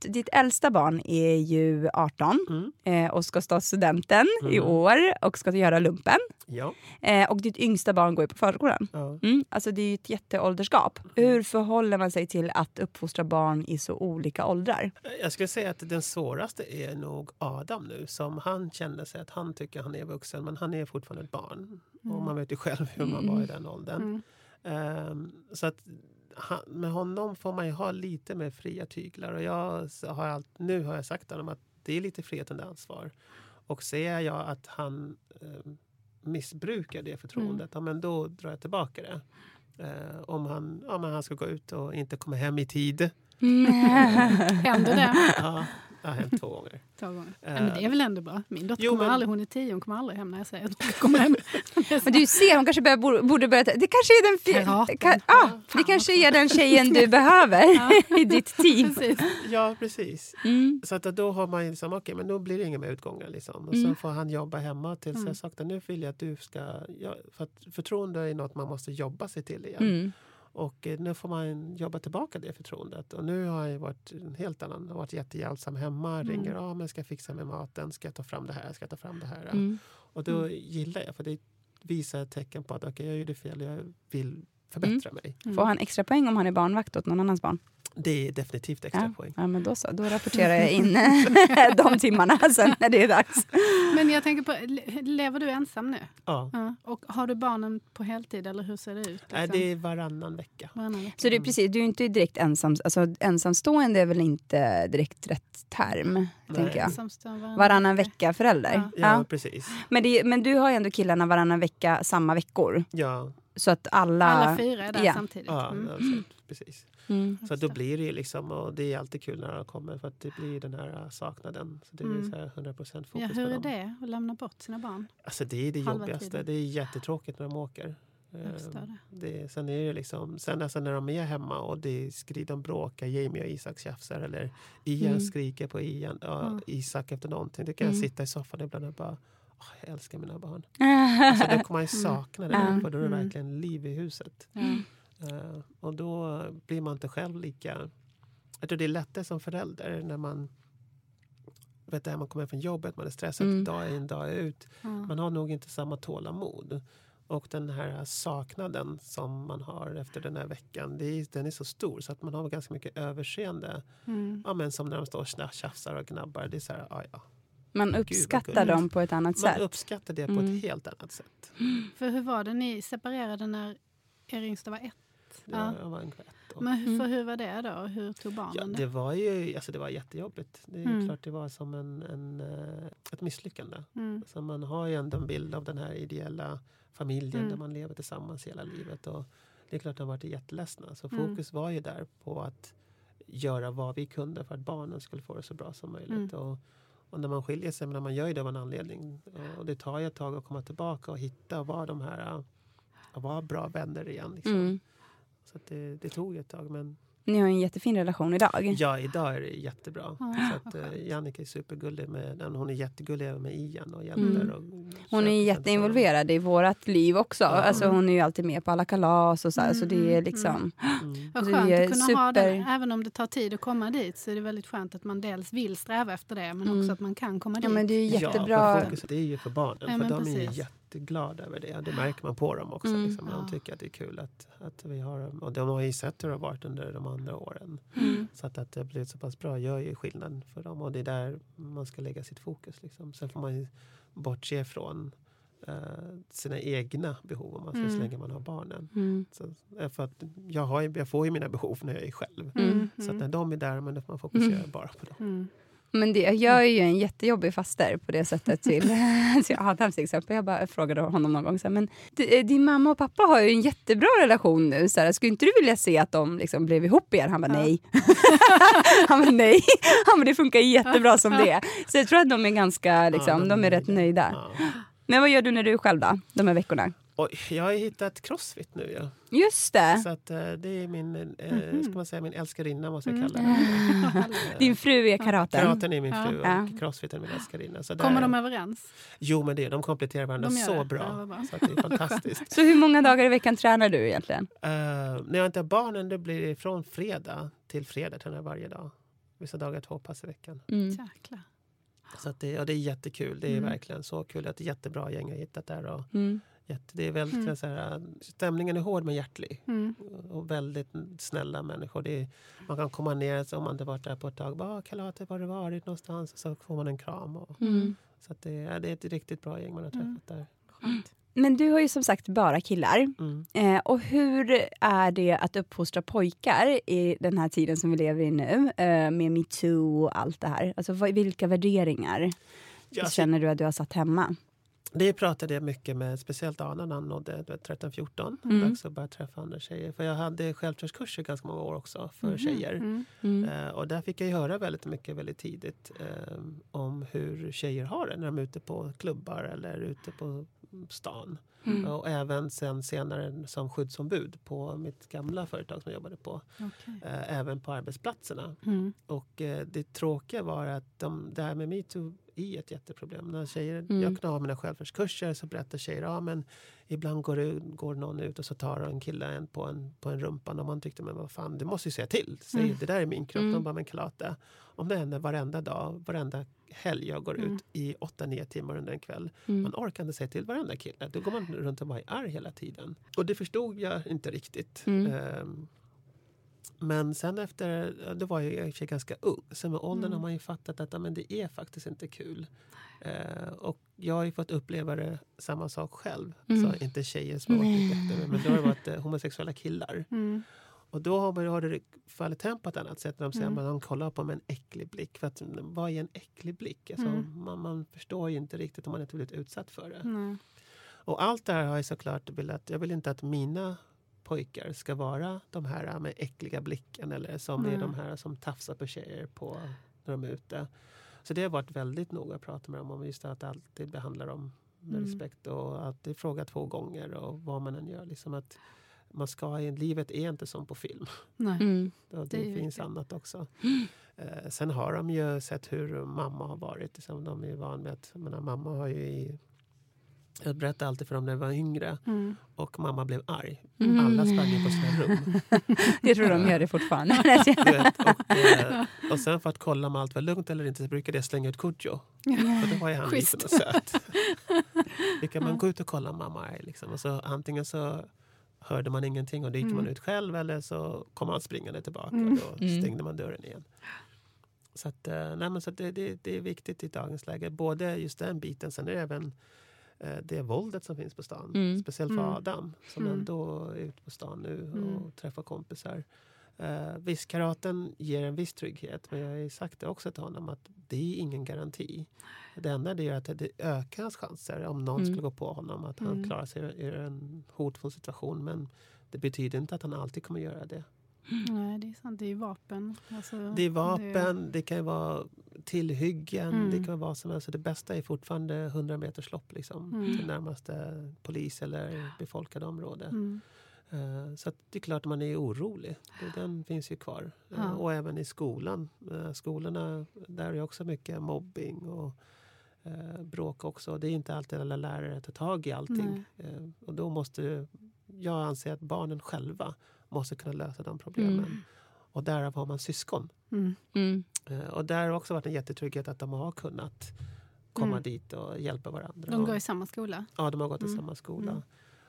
Ditt äldsta barn är ju 18 Mm. eh, och ska ta studenten i Mm. år och ska göra lumpen. Ja. Eh, och ditt yngsta barn går ju på förskolan. ja. Mm, alltså det är ju ett jätteålderskap. Hur förhåller man sig till att uppfostra barn i så olika åldrar? Jag skulle säga att den svåraste är nog Adam nu. Som han kände sig att han tycker han är vuxen men han är fortfarande ett barn. Och man vet ju själv hur man var i den åldern. Mm. Ehm, så att han, med honom får man ju ha lite mer fria tyglar. Och jag har allt, nu har jag sagt honom att det är lite frihet under ansvar. Och ser jag att han eh, missbrukar det förtroendet, ja, men då drar jag tillbaka det. Eh, om han, ja, men han ska gå ut och inte komma hem i tid. (laughs) Händer det? Ja, har hänt två gånger. Två gånger. Ja, men det är väl ändå bra. Min dotter Jo, kommer men- aldrig, hon är tio, hon kommer aldrig hem när jag säger att hon kommer hem. (laughs) Men du ser, hon kanske bör, borde- börja... Det kanske är den... fi-. Ka, ah, det kanske är den tjejen du (laughs) behöver (laughs) i ditt team. Precis. Ja, precis. Mm. Så att då har man ju liksom, okej, men då blir det inga mer utgångar. Liksom. Och Mm. sen får han jobba hemma tills jag sagt att nu vill jag att du ska... Ja, för att förtroende är något man måste jobba sig till igen. Mm. Och eh, nu får man jobba tillbaka det förtroendet. Och nu har jag varit en helt annan. Jag har varit jättehjälpsam hemma. Ringer, ja men ska jag fixa med maten? Ska jag ta fram det här? Ska jag ta fram det här? Mm. Och då gillar jag, för det visar tecken på att okej, jag gjorde fel. Jag vill förbättra mig. Får han extra poäng om han är barnvakt åt någon annans barn? Det är definitivt extra Ja, poäng. ja men då så. Då rapporterar jag (laughs) in de timmarna (laughs) sen när det är dags. Men jag tänker på, le- lever du ensam nu? Ja. Ja. Och har du barnen på heltid eller hur ser det ut? Nej, liksom? det är varannan vecka. Varannan vecka. Så det är precis, du är inte direkt ensam, alltså ensamstående är väl inte direkt rätt term, tänker jag. Ensamstående varannan, Varannan vecka förälder. Ja. Ja, Ja. precis. Men, det, men du har ju ändå killarna varannan vecka samma veckor. Ja, Så att alla... Alla fyra är där Ja. samtidigt. ja Mm. alltså, precis. Mm. Så då blir det ju liksom, och det är alltid kul när de kommer för att det blir den här äh, saknaden. Så det är Mm. så här 100% fokus Ja, på hur är det att lämna bort sina barn? Alltså det är det Halva jobbigaste. tiden. Det är jättetråkigt när de åker. Jag förstår Eh, det. det, sen är det liksom, sen alltså när de är hemma och det skri, de bråkar, Jamie och Isak tjafsar eller Ian Mm. skriker på Ian, ja, Mm. Isak efter någonting. Då kan Mm. jag sitta i soffan ibland och bara "Åh, jag älskar mina barn. (laughs) Alltså, då kommer man ju sakna det, för då är det Mm. verkligen liv i huset. Ja. Eh, och då blir man inte själv lika... Jag tror det är lättare som förälder när man vet du, man kommer från jobbet, man är stressad Mm. dag in dag ut. Ja. Man har nog inte samma tålamod. Och den här saknaden som man har efter den här veckan, det är, den är så stor så att man har ganska mycket överseende. Mm. Ja, men som när de står och tjafsar och gnabbar. Det är så här, ja, ja. Man uppskattar gulligt. dem på ett annat Man sätt. uppskattar det på Mm. ett helt annat sätt. (gasps) För hur var det? Ni separerade när er yngsta var ett? Det Ja. jag var ungefär ett år. Men hur- Mm. för hur var det då? Hur tog Ja, barnen det var ju alltså det var jättejobbigt. Det är Mm. klart det var som en, en, eh, ett misslyckande. Mm. Så man har ju ändå en bild av den här ideella familjen Mm. där man lever tillsammans hela livet. Och det är klart att de har varit jätteledsna. Så Mm. fokus var ju där på att göra vad vi kunde för att barnen skulle få det så bra som möjligt. Mm. Och, och när man skiljer sig, men man gör ju det av en anledning. Och det tar ju ett tag att komma tillbaka och hitta och vara de här att vara bra vänner igen. Liksom. Mm. Så att det, det tog ju ett tag. Men Ni har en jättefin relation idag. Ja, idag är det jättebra. Ja, så att, eh, Jannica är supergullig med den. Hon är jättegullig även med Ian och hjälper. Mm. Och Hon är jätteinvolverad i vårt liv också. Ja. Alltså, hon är ju alltid med på alla kalas och så, här, så det är Mm, liksom... för dem. Mm. Vad Det skönt är att kunna ha super- det. Även om det tar tid att komma dit så är det väldigt skönt att man dels vill sträva efter det men Mm. också att man kan komma dit. Ja men det är Ja, jättebra. för fokuset är ju för barnen. Ja, för de är precis. ju jätteglada över det. Det märker man på dem också. Mm. Liksom. De Ja. tycker att det är kul att, att vi har dem. Och de har ju sett hur det har varit under de andra åren. Mm. Så att, att det har blivit så pass bra gör ju skillnad för dem. Och det är där man ska lägga sitt fokus. Liksom. Sen får man ju bortse från eh, sina egna behov om man ska, så Mm. länge man har barnen. Mm. Så, eh, för att jag, har jag får ju mina behov när jag är själv. Mm. Så att när de är där, då får man fokusera Mm. bara på dem. Mm. Men det, jag är ju en jättejobbig faster på det sättet till, (laughs) (laughs) till Adams till exempel. Jag bara frågade honom någon gång så här, men eh, din mamma och pappa har ju en jättebra relation nu. Så här, skulle inte du vilja se att de liksom blev ihop igen? Han bara Ja. nej. (laughs) Han bara nej. Han bara, det funkar jättebra som det är. Så jag tror att de är ganska, liksom, Ja, de är rätt nöjda. Ja. Men vad gör du när du är själv då? De här veckorna? Och jag har hittat crossfit nu. Ja. Just det. Så att, eh, det är min, eh, Mhm. ska man säga, min älskarinna måste jag Mm. kalla henne. (laughs) Din fru är karaten. Karaten är min Ja. fru och Ja. crossfit är min älskarinna. Så Kommer där- de överens? Jo, men det, de kompletterar varandra De så det. bra. Ja, bra. Så att det är fantastiskt. (laughs) Så hur många dagar i veckan tränar du egentligen? Eh, när jag inte har barnen då blir det från fredag till fredag tränar jag varje dag. Vissa dagar två pass i veckan. Mm. Jäklar. Så att det, ja, det är jättekul. Det är Mm. verkligen så kul. Det är ett jättebra gäng jag har hittat där. Och Mm. Jätte, det är väldigt, Mm. så här, stämningen är hård men hjärtlig. Mm. Och väldigt snälla människor. Det är, man kan komma ner så om man inte varit där på ett tag. Bara, Kalate, var har du varit någonstans? Och så får man en kram. Och, Mm. så att det, ja, det är ett riktigt bra gäng man har träffat Mm. där. Men du har ju som sagt bara killar. Mm. Eh, och hur är det att uppfostra pojkar i den här tiden som vi lever i nu? Eh, med metoo och allt det här. Alltså, vilka värderingar Ja, så- känner du att du har satt hemma? Det pratade jag mycket med, speciellt Anna när han nådde du vet, 13-14. Mm. Dags att börja träffa andra tjejer. För jag hade självförtroendekurser ganska många år också för Mhm. tjejer. Mm. Mm. Eh, och där fick jag höra väldigt mycket väldigt tidigt eh, om hur tjejer har det när de är ute på klubbar eller ute på stan. Mm. Och även sen senare som skyddsombud på mitt gamla företag som jag jobbade på. Okej. Eh, även på arbetsplatserna. Mm. Och eh, det tråkiga var att de, det här med metoo är ett jätteproblem. När tjejer, Mm. Jag kan ha mina självfördskurser så berättar tjejer ja, men ibland går, det, går någon ut och så tar en kille en på en, på en rumpan och man tyckte men vad fan du måste ju säga till. Säg Mm. det där är min kropp. Mm. De bara men Kalate, om det händer varenda dag, varenda helg jag går Mm. ut i 8-9 timmar under en kväll. Mm. Man orkar inte säga till varenda kille. Då går man runt och bara är arg hela tiden. Och det förstod jag inte riktigt. Mm. Ehm, men sen efter, då var jag i och för sig ganska ung. Sen med åldern Mm. har man ju fattat att men det är faktiskt inte kul. Eh, och jag har ju fått uppleva det samma sak själv. Mm. Så inte tjejer som har varit mig, men då har det varit eh, homosexuella killar. Mm. Och då har, man, har det fallit hem på ett annat sätt. När de säger Mm. att de kollar på med en äcklig blick. För att, vad är en äcklig blick? Alltså, Mm. man, man förstår ju inte riktigt om man inte blivit utsatt för det. Och allt det här har jag såklart velat. Jag vill inte att mina pojkar ska vara de här med äckliga blicken eller som är Nej. de här som tafsar på tjejer på, när de är ute. Så det har varit väldigt noga att prata med dem om just att det alltid behandlar dem med Mm. respekt och alltid fråga två gånger och vad man än gör. Liksom att man ska, i- livet är inte som på film. Nej. (laughs) Mm. Det det, är ju finns annat också. (gasps) Eh, sen har de ju sett hur mamma har varit. Liksom, de är van med att, menar, mamma har ju i, jag berättade alltid för dem när jag var yngre Mm. och mamma blev arg. Mm. Alla sprang in på sina rum. (laughs) Jag tror de gör det fortfarande. (laughs) Vet, och, (laughs) eh, och sen för att kolla om allt var lugnt eller inte så brukade jag slänga ut Kodjo. För då var ju han liten och söt. Kan man gå ut och kolla om mamma är. Liksom. Och så, antingen så hörde man ingenting och då gick man Mm. ut själv eller så kom han springande tillbaka Mm. och då Mm. stängde man dörren igen. Så, att, eh, nej, men så det, det, det är viktigt i dagens läge. Både just den biten, sen är det även det våldet som finns på stan. Mm. Speciellt för Mm. Adam som Mm. ändå är ute på stan nu och Mm. träffar kompisar. Uh, visst, karaten ger en viss trygghet men jag har ju sagt det också till honom att det är ingen garanti. Det enda det gör att det ökar hans chanser om någon Mm. skulle gå på honom att han Mm. klarar sig ur en hotfull situation. Men det betyder inte att han alltid kommer göra det. Nej, det är sant. Det är vapen. Alltså, Det är vapen, det kan ju vara tillhyggen, Mm. det kan vara som helst. Det bästa är fortfarande 100 meters lopp liksom, Mm. till närmaste polis eller befolkade område. Mm. Eh, Så att det är klart man är orolig. Det- Den finns ju kvar. Eh, Ja. Och även i skolan. Eh, Skolorna, där är också mycket mobbing och bråk också. Det är inte alltid alla lärare tar tag i allting. Och då måste jag anser att barnen själva måste kunna lösa de problemen. Mm. Och därav har man syskon. Mm. Mm. Eh, Och där har också varit en jättetrygghet att de har kunnat komma Mm. dit och hjälpa varandra. De går Och- i samma skola. Ja, de har gått i Mm. samma skola. Mm.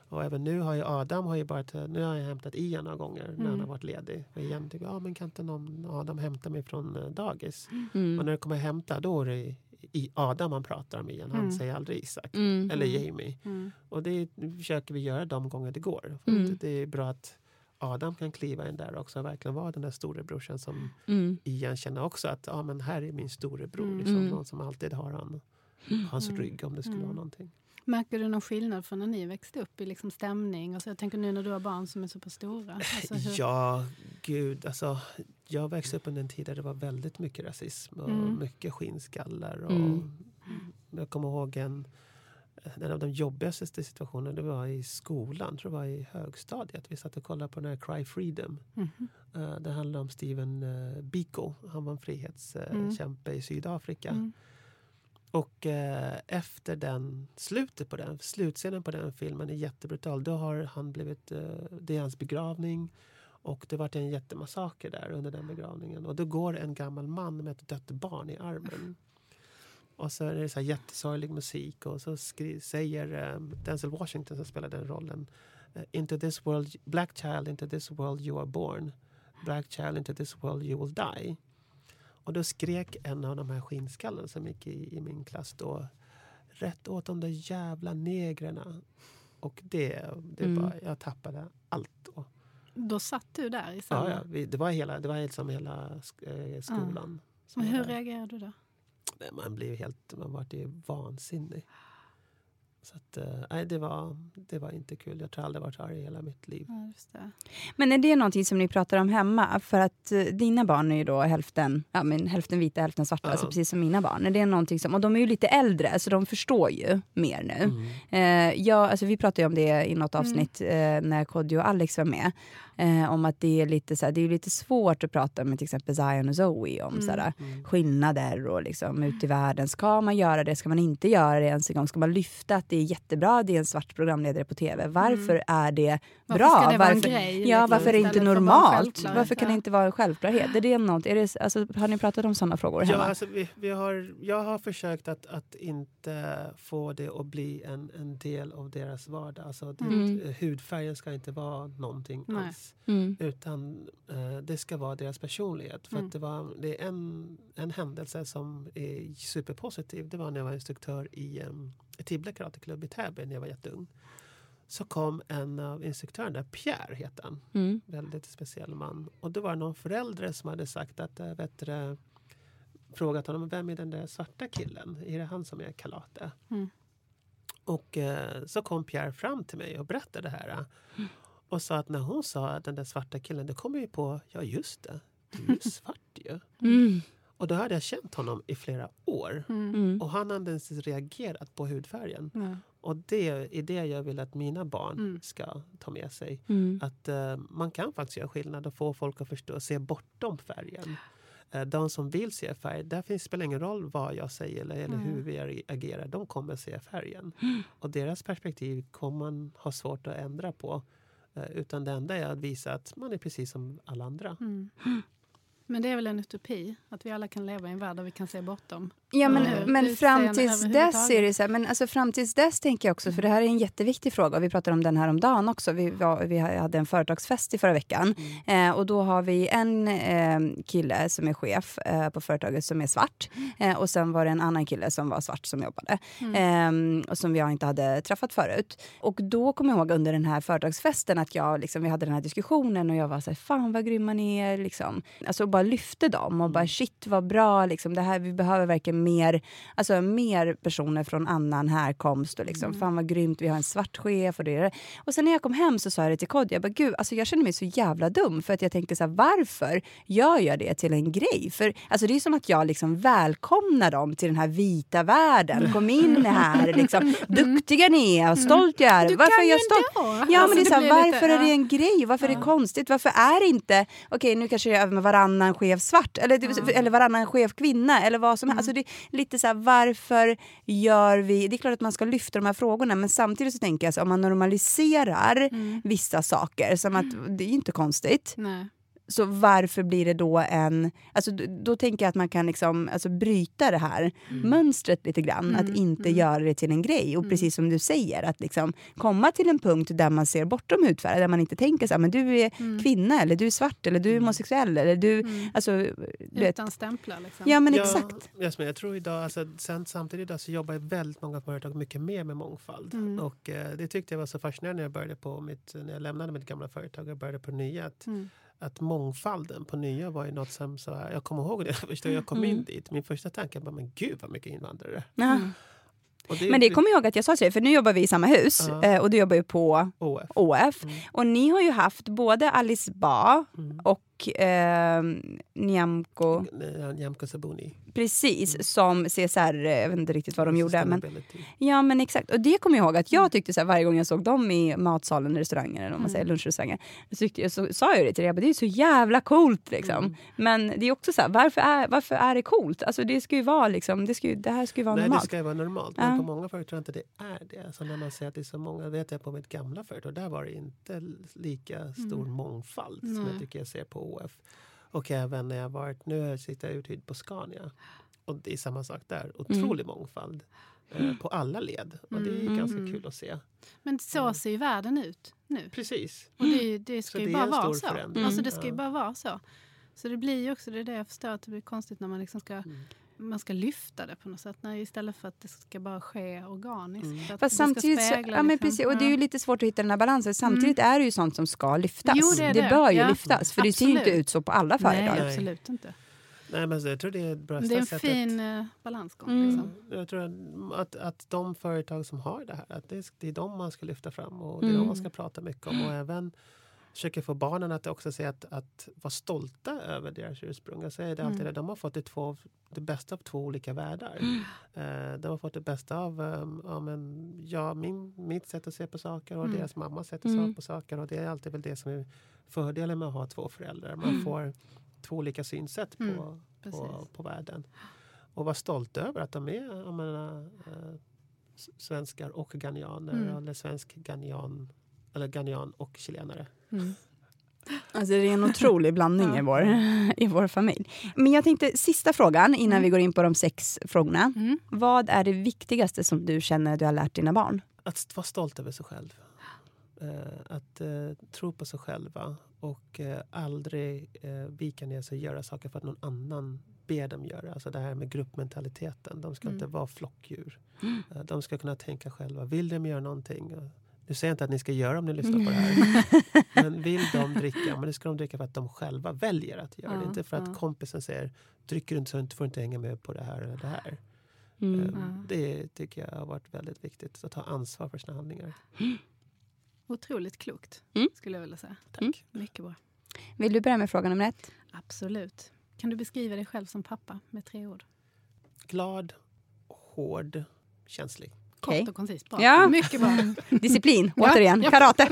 Och även nu har ju Adam har ju bara, nu har jag hämtat Ian några gånger när han Mm. har varit ledig. Och igen tycker jag, ja men kan inte någon Adam hämta mig från eh, dagis? Och Mm. när det kommer hämta då är det i Adam man pratar om igen. Han Mm. säger aldrig Isak. Mm. Eller Jamie. Mm. Och det försöker vi göra de gånger det går. För Mm. att Det är bra att Adam kan kliva in där också och verkligen vara den där storebrorsan som Mm. Ian känner också att ja, men här är min storebror. Mm. Liksom, Mm. Någon som alltid har han, hans Mm. rygg om det skulle Mm. vara någonting. Märker du någon skillnad från när ni växte upp i liksom stämning? Alltså jag tänker nu när du har barn som är så pass stora. Alltså hur... Ja, gud. Alltså, jag växte upp under en tid där det var väldigt mycket rasism och Mm. mycket skinnskallar. Och Mm. Jag kommer ihåg en, en av de jobbigaste situationerna det var i skolan, tror det var i högstadiet. Vi satt och kollade på den här Cry Freedom. Mhm. Eh, det handlade om Steven uh, Biko. Han var en frihetskämpe i Sydafrika. Mm. Och eh, efter den slutet på den, slutscenen på den filmen är jättebrutal. Då har han blivit, det är hans begravning och det vart en jättemassaker där under den begravningen. Och då går en gammal man med ett dött barn i armen. Och så är det så här jättesorglig musik och så säger eh, Denzel Washington som spelar den rollen eh, Into this world, black child into this world you are born. Black child into this world you will die. Och då skrek en av de här skinnskallarna som gick i, i min klass då Rätt åt de där jävla negrerna. Och det, det Mm. bara, jag tappade allt då. Då satt du där i samma... Ja, ja, vi, det var hela, det var liksom hela sk- eh, skolan. som Men hur reagerade du då? Man blev helt, man vart ju vansinnig. Så att, eh, nej, det var, det var inte kul. Jag tror aldrig varit arg i hela mitt liv. Ja, just det. Men är det någonting som ni pratar om hemma? För att eh, dina barn är ju då hälften, ja, men hälften vita, hälften svarta, Ja. alltså precis som mina barn. Är det någonting som, och de är ju lite äldre, så de förstår ju mer nu. Mm. Eh, ja, alltså vi pratade ju om det i något avsnitt eh, när Kodjo och Alex var med. Eh, om att det är lite så det är lite svårt att prata med till exempel Zion och Zoe om Mm. så här, Mm. skillnader och liksom ut i världen. Ska man göra det? Ska man inte göra det ens en gång? Ska man lyfta att det är jättebra, det är en svart programledare på tv? Varför är det Mm. Varför bra? ska det vara en varför, grej, ja, liksom, varför är det inte normalt? Varför kan det Ja. inte vara en självklarhet? Är det något, är det, alltså, har ni pratat om sådana frågor Ja, hemma? alltså, vi, vi har, jag har försökt att, att inte få det att bli en, en del av deras vardag. Alltså, det, Mm. Hudfärgen ska inte vara någonting Nej. alls. Mm. Utan eh, det ska vara deras personlighet. För Mm. det, var, det är en, en händelse som är superpositiv. Det var när jag var instruktör i um, Tibble karateklubb i Täby när jag var jätteung. Så kom en av instruktörerna där, Pierre heter han. Mm. Väldigt speciell man. Och då var det någon förälder som hade sagt att, äh, vet du, frågat honom, vem är den där svarta killen? Är det han som är Kalate? Mm. Och eh, så kom Pierre fram till mig och berättade det här. Och sa att när hon sa att den där svarta killen, då kom jag ju på, ja just det, du är ju svart ju. Mm. Och då hade jag känt honom i flera år. Mm. Mm. Och han hade inte ens reagerat på hudfärgen. Ja. Och det är det jag vill att mina barn Mm. ska ta med sig. Mm. Att eh, man kan faktiskt göra skillnad och få folk att förstå, se bortom färgen. Eh, de som vill se färg, där finns, spelar ingen roll vad jag säger eller, eller hur vi ag- agerar. De kommer se färgen. Och deras perspektiv kommer man ha svårt att ändra på. Eh, utan det enda är att visa att man är precis som alla andra. Mm. (gasps) Men det är väl en utopi, att vi alla kan leva i en värld där vi kan se bortom. Ja, men, Mm. men fram tills dess är det så här, men alltså fram tills dess tänker jag också, för det här är en jätteviktig fråga och vi pratade om den här om dagen också. Vi, var, vi hade en företagsfest i förra veckan eh, och då har vi en eh, kille som är chef eh, på företaget som är svart eh, och sen var det en annan kille som var svart som jobbade eh, och som jag inte hade träffat förut. Och då kommer jag ihåg under den här företagsfesten att jag, liksom, vi hade den här diskussionen och jag var så här, fan vad grymma ni är. Liksom. Alltså bara lyfte dem och bara shit vad bra, liksom, det här, vi behöver verkligen mer, alltså, mer personer från annan härkomst och liksom, fan vad grymt, vi har en svart chef och det. Och sen när jag kom hem så sa jag det till Kodjo, jag bara gud, alltså, jag känner mig så jävla dum för att jag tänkte så här, varför gör jag det till en grej? För alltså, det är som att jag liksom välkomnar dem till den här vita världen. Kom in här, liksom. (laughs) duktiga ni är, och stolt jag är. Du varför kan jag stolt? Ja, Alltså, men det är så här, blir lite- varför är det ja. en grej? Varför är det konstigt? Varför är det inte, okej nu kanske jag är med varannan chef svart eller, det- eller varannan chef kvinna eller vad som helst. Alltså det är lite så här, varför gör vi, det är klart att man ska lyfta de här frågorna men samtidigt så tänker jag så om man normaliserar vissa saker som att det är ju inte konstigt. Nej. Så varför blir det då en... Alltså, då, då tänker jag att man kan liksom, alltså, bryta det här mönstret lite grann. Att inte göra det till en grej. Och precis som du säger, att liksom komma till en punkt där man ser bortom hudfärg. Där man inte tänker så här, men du är kvinna, eller du är svart, eller du är homosexuell. Eller du, alltså, du vet. Utan stämplar liksom. Ja, men Ja, exakt. Jasmin, jag tror idag, alltså, sen, samtidigt idag så jobbar väldigt många företag mycket mer med mångfald. Mm. Och eh, det tyckte jag var så fascinerande när jag började på mitt, när jag lämnade mitt gamla företag och började på nya. Att, Mm. Att mångfalden på nya var ju något som, så här, jag kommer ihåg det (laughs) första jag kom Mm. in dit. Min första tanke var, men gud vad mycket invandrare. Och det, Men det kommer jag ihåg att jag sa till dig, för nu jobbar vi i samma hus. Eh, Och du jobbar ju på OF. OF. Och ni har ju haft både Alice Ba och eh, Nyamko, Nyamko Sabuni. precis, som CSR, eh, jag vet inte riktigt vad de gjorde. Men, ja men exakt, och det kommer jag ihåg att jag tyckte så här, varje gång jag såg dem i matsalen, restaurangen eller om man säger lunchrestauranger, så, tyckte jag, så sa jag det till dig, jag bara, det är så jävla coolt liksom. Men det är också så här, varför är, varför är det coolt? Alltså det ska ju vara liksom, det, ska ju, det här ska ju vara Nej, det normalt. ska ju vara normalt. Ja. Men på många företag tror jag inte det är det. Alltså när man säger att det är så många, vet jag på mitt gamla företag, där var det inte lika stor mångfald som jag tycker jag ser på OF. Och även när jag varit, nu sitter jag uthyrd på Scania. Och det är samma sak där, otrolig mångfald. Eh, på alla led. Och det är ganska kul att se. Men så ser ju världen ut nu. Precis. Och det, det ska Så ju det bara vara så. förändring. Alltså det ska ju bara vara så. Så det blir ju också det är det jag förstår att det blir konstigt när man liksom ska Mm. Man ska lyfta det på något sätt. Nej, istället för att det ska bara ske organiskt. Mm. Att Fast det samtidigt, så, spegla ja, men liksom- precis, och det är ju lite svårt att hitta den här balansen. Samtidigt är det ju sånt som ska lyftas. Jo, det är det. bör ju Ja. lyftas, för det ser ju inte Absolut. ut så på alla företag. Nej, absolut inte. Nej, men jag tror det är ett bra Det är en sätt fin eh, balansgång. Mm. Liksom. Jag tror att, att de företag som har det här, att det, det är de man ska lyfta fram och det är Mm. de man ska prata mycket om. Och även försöka få barnen att också säga att, att vara stolta över deras ursprung. Jag säger det alltid, Mm. de har fått det, två, det bästa av två olika världar. Eh, de har fått det bästa av um, ja, men, ja, min, mitt sätt att se på saker och Mm. deras mammas sätt att se Mm. på saker. Och det är alltid väl det som är fördelen med att ha två föräldrar. Man får två olika synsätt på, Mm, på, på världen. Och vara stolt över att de är menar, eh, svenskar och ghanianer. Mm. Eller svensk ghanian, eller ghanian och chilenare. Mm. Alltså, det är en otrolig blandning (laughs) i, vår, i vår familj. Men jag tänkte, sista frågan innan vi går in på de sex frågorna. Mm. Vad är det viktigaste som du känner du har lärt dina barn? Att vara stolt över sig själv. Eh, att eh, tro på sig själva och eh, aldrig eh, vika ner sig och göra saker för att någon annan ber dem göra. Alltså det här med gruppmentaliteten. De ska Mm. inte vara flockdjur. Eh, de ska kunna tänka själva. Vill de göra någonting? Nu säger jag inte att ni ska göra om ni lyssnar på det här. (laughs) Men vill de dricka, men det ska de dricka för att de själva väljer att göra det. Ja, Inte för att ja. kompisen säger dricker du inte så får du inte hänga med på det här eller det här. Mm. Eh, Ja. Det tycker jag har varit väldigt viktigt. Att ta ansvar för sina handlingar. (gasps) Otroligt klokt, Mm. skulle jag vilja säga. Tack. Mm. Mycket bra. Vill du börja med fråga nummer ett? Absolut. Kan du beskriva dig själv som pappa med tre ord? Glad, hård, känslig. Kort och koncist. Bra. Ja. Mycket bra. (laughs) Disciplin, Ja, återigen. ja, Karate.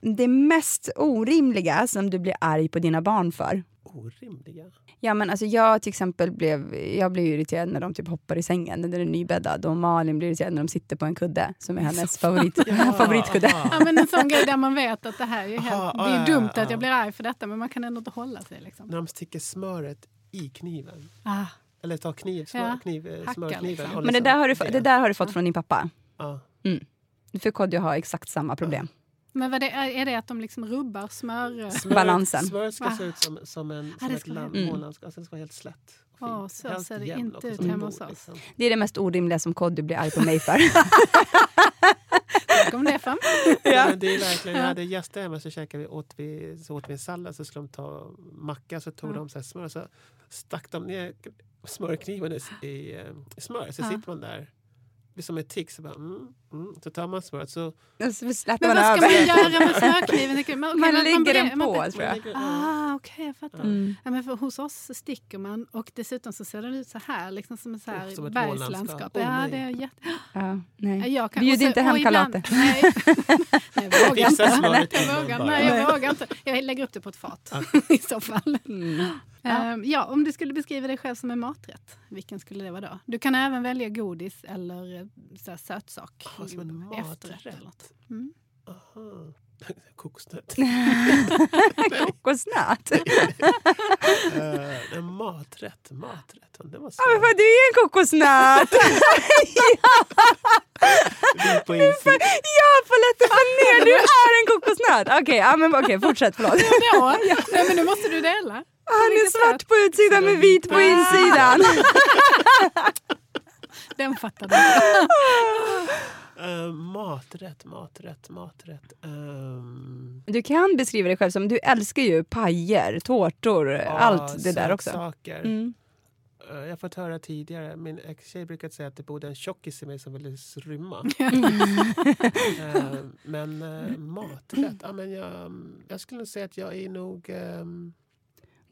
(laughs) det mest orimliga som du blir arg på dina barn för? Orimliga. Ja men alltså jag till exempel blev, jag blev irriterad när de typ hoppar i sängen när den är nybäddad och Malin blir irriterad när de sitter på en kudde som är hennes favorit, (laughs) favoritkudde. Ja, men en sån grej där man vet att det här är, helt, Aha, det är ja, dumt ja, att jag ja. blir arg för detta men man kan ändå inte hålla sig. Liksom. När de sticker smöret i kniven. Ah, Eller tar kniv, smör, Ja, kniv, eh, smörkniven. liksom. Men det där, har du, det där har du fått från din pappa. Ja. För Kodjo har exakt samma problem. men vad det, är, är det att de liksom rubbar smör... Balansen. Smöret ska se ut som, som, en, Ja, som det ett ska vara- lamm. Mm. Alltså, det ska vara helt slätt. Åh, så Helt ser det inte ut hemma hos oss. liksom. Det är det mest orimliga som Kodjo blir arg på mig för. Kom det fram? Ja. Men det är verkligen, jag hade gäster hemma så käkade vi, åt vi, så åt vi en sallad så skulle de ta macka så tog Ja. de så här smör så stack de ner smörkniven i, i, eh, i smör. Så Ja. sitter man där blir som ett tick. Så, bara, mm, mm. så tar man smöret så Men man vad ska över. man göra med smörkniven? Tänker Man, Man lägger den man- på tror jag. Ah, okej, jag fattar. Mm. Ja, men för hos oss sticker man och dessutom så ser den ut så här, liksom som så här Oh, som ett bergslandskap. Åh, ja, det är jätte... Ja, nej. Jag kan, Bjud inte hem kalater. (laughs) Nej, nej jag vågar inte. (laughs) Jag vågar, nej, jag vågar inte. Jag lägger upp det på ett fat (laughs) i så fall. Ehm, ja, om du skulle beskriva dig själv som en maträtt, vilken skulle det vara då? Du kan även välja godis eller eh, så här, sötsak. Ja, som en efterrätt maträtt. eller något. Mm. Aha. (laughs) Kokosnöt. (laughs) Kokosnöt. (laughs) En maträtt. Maträtt. Det var Ja, men svårt. vad du är en kokosnöt! Bild på insidan. ja, Paulette fan ner, du är en kokosnöt! Okej, ja, men okej, fortsätt, förlåt. Nej, men nu måste du dela. Han är svart på utsidan med vit på Ah. insidan. (laughs) Den fattade jag. Eh, maträtt, maträtt, maträtt. Ehm, Du kan beskriva dig själv som, du älskar ju pajer, tårtor, ja, allt det där också. sötsaker. Mm. Eh, Jag har fått höra tidigare, min ex-tjej brukar säga att det bodde en tjockis i mig som ville rymma. (laughs) Eh, men uh, maträtt, ja, men jag, jag skulle säga att jag är nog... ehm,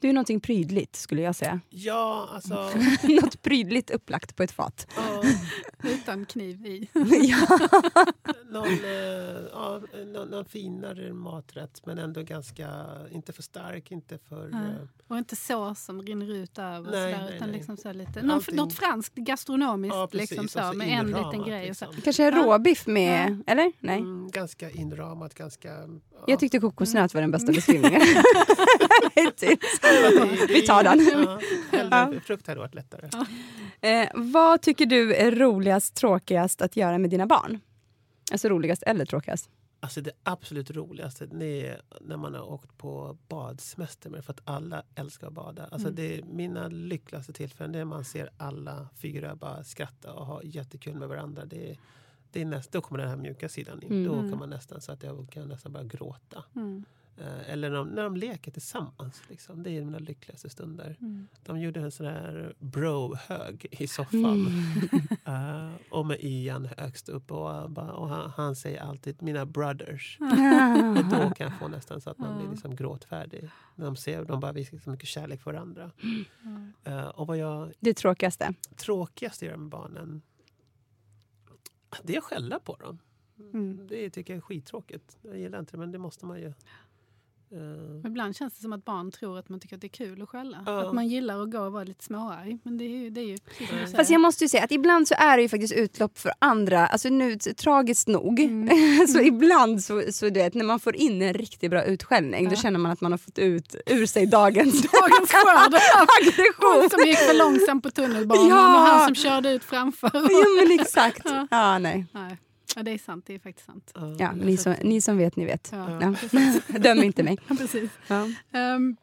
Du är någonting prydligt skulle jag säga. ja, alltså... (laughs) Något prydligt upplagt på ett fat. ja, (laughs) Utan kniv i. ja. (laughs) någon, eh, ja, någon, någon finare maträtt men ändå ganska, inte för stark, inte för... Ja. eh, Och inte sås som rinner ut över. Nej, sådär, nej, utan nej. liksom så lite, någon, Allting- något franskt gastronomiskt Ja, precis. liksom så, så med en liten grej. Och så. liksom. Kanske råbiff med, eller? Nej. Mm, ganska inramat, ganska... Ja. Jag tyckte kokosnöt var den bästa beskrivningen. (laughs) Vi tar den. Ja, frukt hade varit lättare. Eh, vad tycker du är roligast, tråkigast att göra med dina barn? Alltså roligast eller tråkigast? Alltså det absolut roligaste det är när man har åkt på badsemester med för att alla älskar att bada. Alltså Mm. det är mina lyckligaste tillfällen det är när man ser alla fyra bara skratta och ha jättekul med varandra. Det är, det är näst, då kommer den här mjuka sidan in. Mm. Då kan man nästan så att jag kan nästan bara gråta. Mm. Eh, eller när de, när de leker tillsammans. Liksom. Det är mina lyckligaste stunder. Mm. De gjorde en sån här bro-hög i soffan. (laughs) Eh, och med Ian högst upp. Och, uh, och han, han säger alltid mina brothers. (laughs) Och då kan jag få nästan så att man blir liksom gråtfärdig. När de ser de bara visar så mycket kärlek för varandra. Eh, och vad jag Det tråkigaste? tråkigast gör med barnen det är att skälla på dem. Mm. Det tycker jag är skittråkigt. Jag gillar inte det, men det måste man ju. Eh, Ibland känns det som att barn tror att man tycker att det är kul att skälla. Ja. Att man gillar att gå och vara lite småarg. Men det är ju, det är ju precis säger. Fast jag måste ju säga att ibland så är det ju faktiskt utlopp för andra, alltså nu tragiskt nog. Mm. (laughs) så ibland så, så du vet, när man får in en riktigt bra utskällning då Ja. känner man att man har fått ut ur sig dagens (laughs) Dagens skörd. Hon (laughs) aggression. som gick för långsamt på tunnelbanan Ja. och han som körde ut framför. ja men exakt. Ja. Ja, nej. Nej. Ja, det är sant. Det är faktiskt sant. Ja, ni, som, ni som vet, ni vet. Ja, Ja. (laughs) (laughs) Döm inte mig. Precis. Ja. Ehm,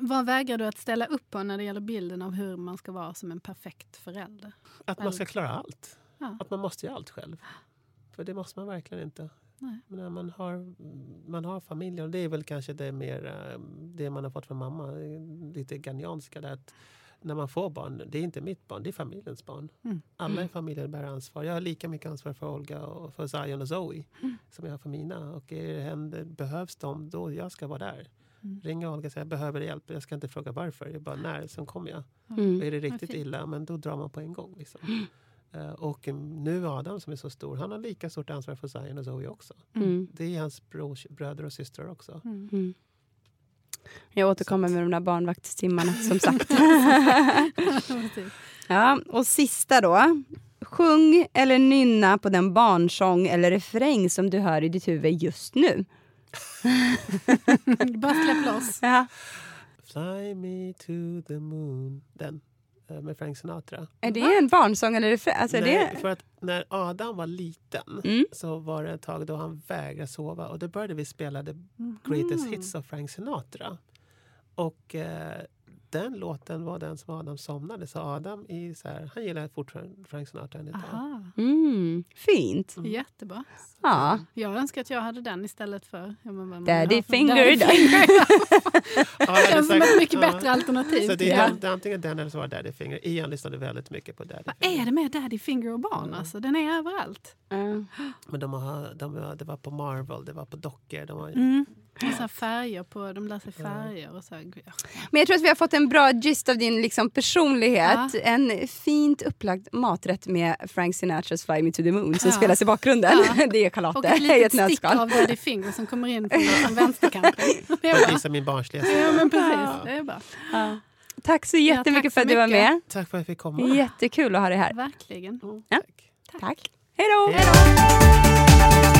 vad vägrar du att ställa upp på när det gäller bilden av hur man ska vara som en perfekt förälder? Att man ska klara allt. Ja. Att man måste göra allt själv. För det måste man verkligen inte. Nej. Men när man har, man har familj, och det är väl kanske det mer eh, det man har fått från mamma, lite ganianska där att när man får barn, det är inte mitt barn, det är familjens barn. Mm. Alla i familjen bär ansvar. Jag har lika mycket ansvar för Olga och för Zion och Zoe Mm. som jag har för mina. Och är det händer, behövs de, då jag ska vara där. Mm. Ringa Olga och säga behöver hjälp. Jag ska inte fråga varför, jag bara när, sen kommer jag. Mm. Och är det riktigt illa, men då drar man på en gång. Liksom. Eh, och nu Adam som är så stor, han har lika stort ansvar för Zion och Zoe också. Mm. Det är hans brors, bröder och systrar också. Jag återkommer med de där barnvaktstimmarna som (laughs) sagt. Ja, och sista då. Sjung eller nynna på den barnsång eller refräng som du hör i ditt huvud just nu. Bara släpp loss. Ja. Fly me to the moon. Den. Eh, Med Frank Sinatra. Är det en barnsång eller refräng? Alltså Nej, det... för att när Adam var liten Mm. så var det ett tag då han vägrade sova och då började vi spela The Greatest Hits av Frank Sinatra. Och eh, den låten var den som Adam somnade. Så Adam i, så här, han gillar fortfarande Frank Sinatra än idag. Mm, fint. jättebra. Ja. Jag önskar att jag hade den istället för... Ja, men Daddy finger. Daddy finger. (laughs) Ja, Det känns som ett mycket Ja. bättre alternativ. Så det är, Ja. den, det är antingen den eller så var Daddy Finger. Ian lyssnade väldigt mycket på Daddy Vad Finger. är det med Daddy Finger och barn? Alltså, den är överallt. Ja. Men de har, de, det var på Marvel, det var på dockor. De har, Mm. Så färger på, de lär sig färger och så här. ja. Men jag tror att vi har fått en bra gist av din liksom, personlighet. Ja. En fint upplagd maträtt med Frank Sinatras Fly Me To The Moon som Ja. spelas i bakgrunden. Ja. (laughs) Det är Och Charlotte ett (laughs) i litet ett stick nötskal. av Daddy Finger som kommer in från, från vänsterkanten. (laughs) Bra. visa min barnsliga Ja, men precis. Det är bra. Tack så jättemycket tack för att du var mycket. med. Tack för att jag fick komma. Jättekul att ha dig här. Verkligen. Ja. Tack. Tack. Hej då.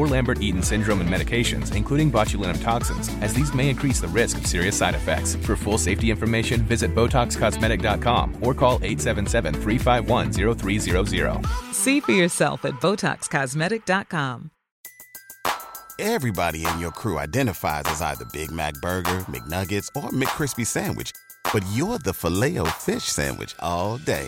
or Lambert-Eaton syndrome and medications, including botulinum toxins, as these may increase the risk of serious side effects. For full safety information, visit BotoxCosmetic.com or call 877-351-0300. See for yourself at BotoxCosmetic.com. Everybody in your crew identifies as either Big Mac Burger, McNuggets, or McCrispy Sandwich. But you're the Filet-O-Fish Sandwich all day.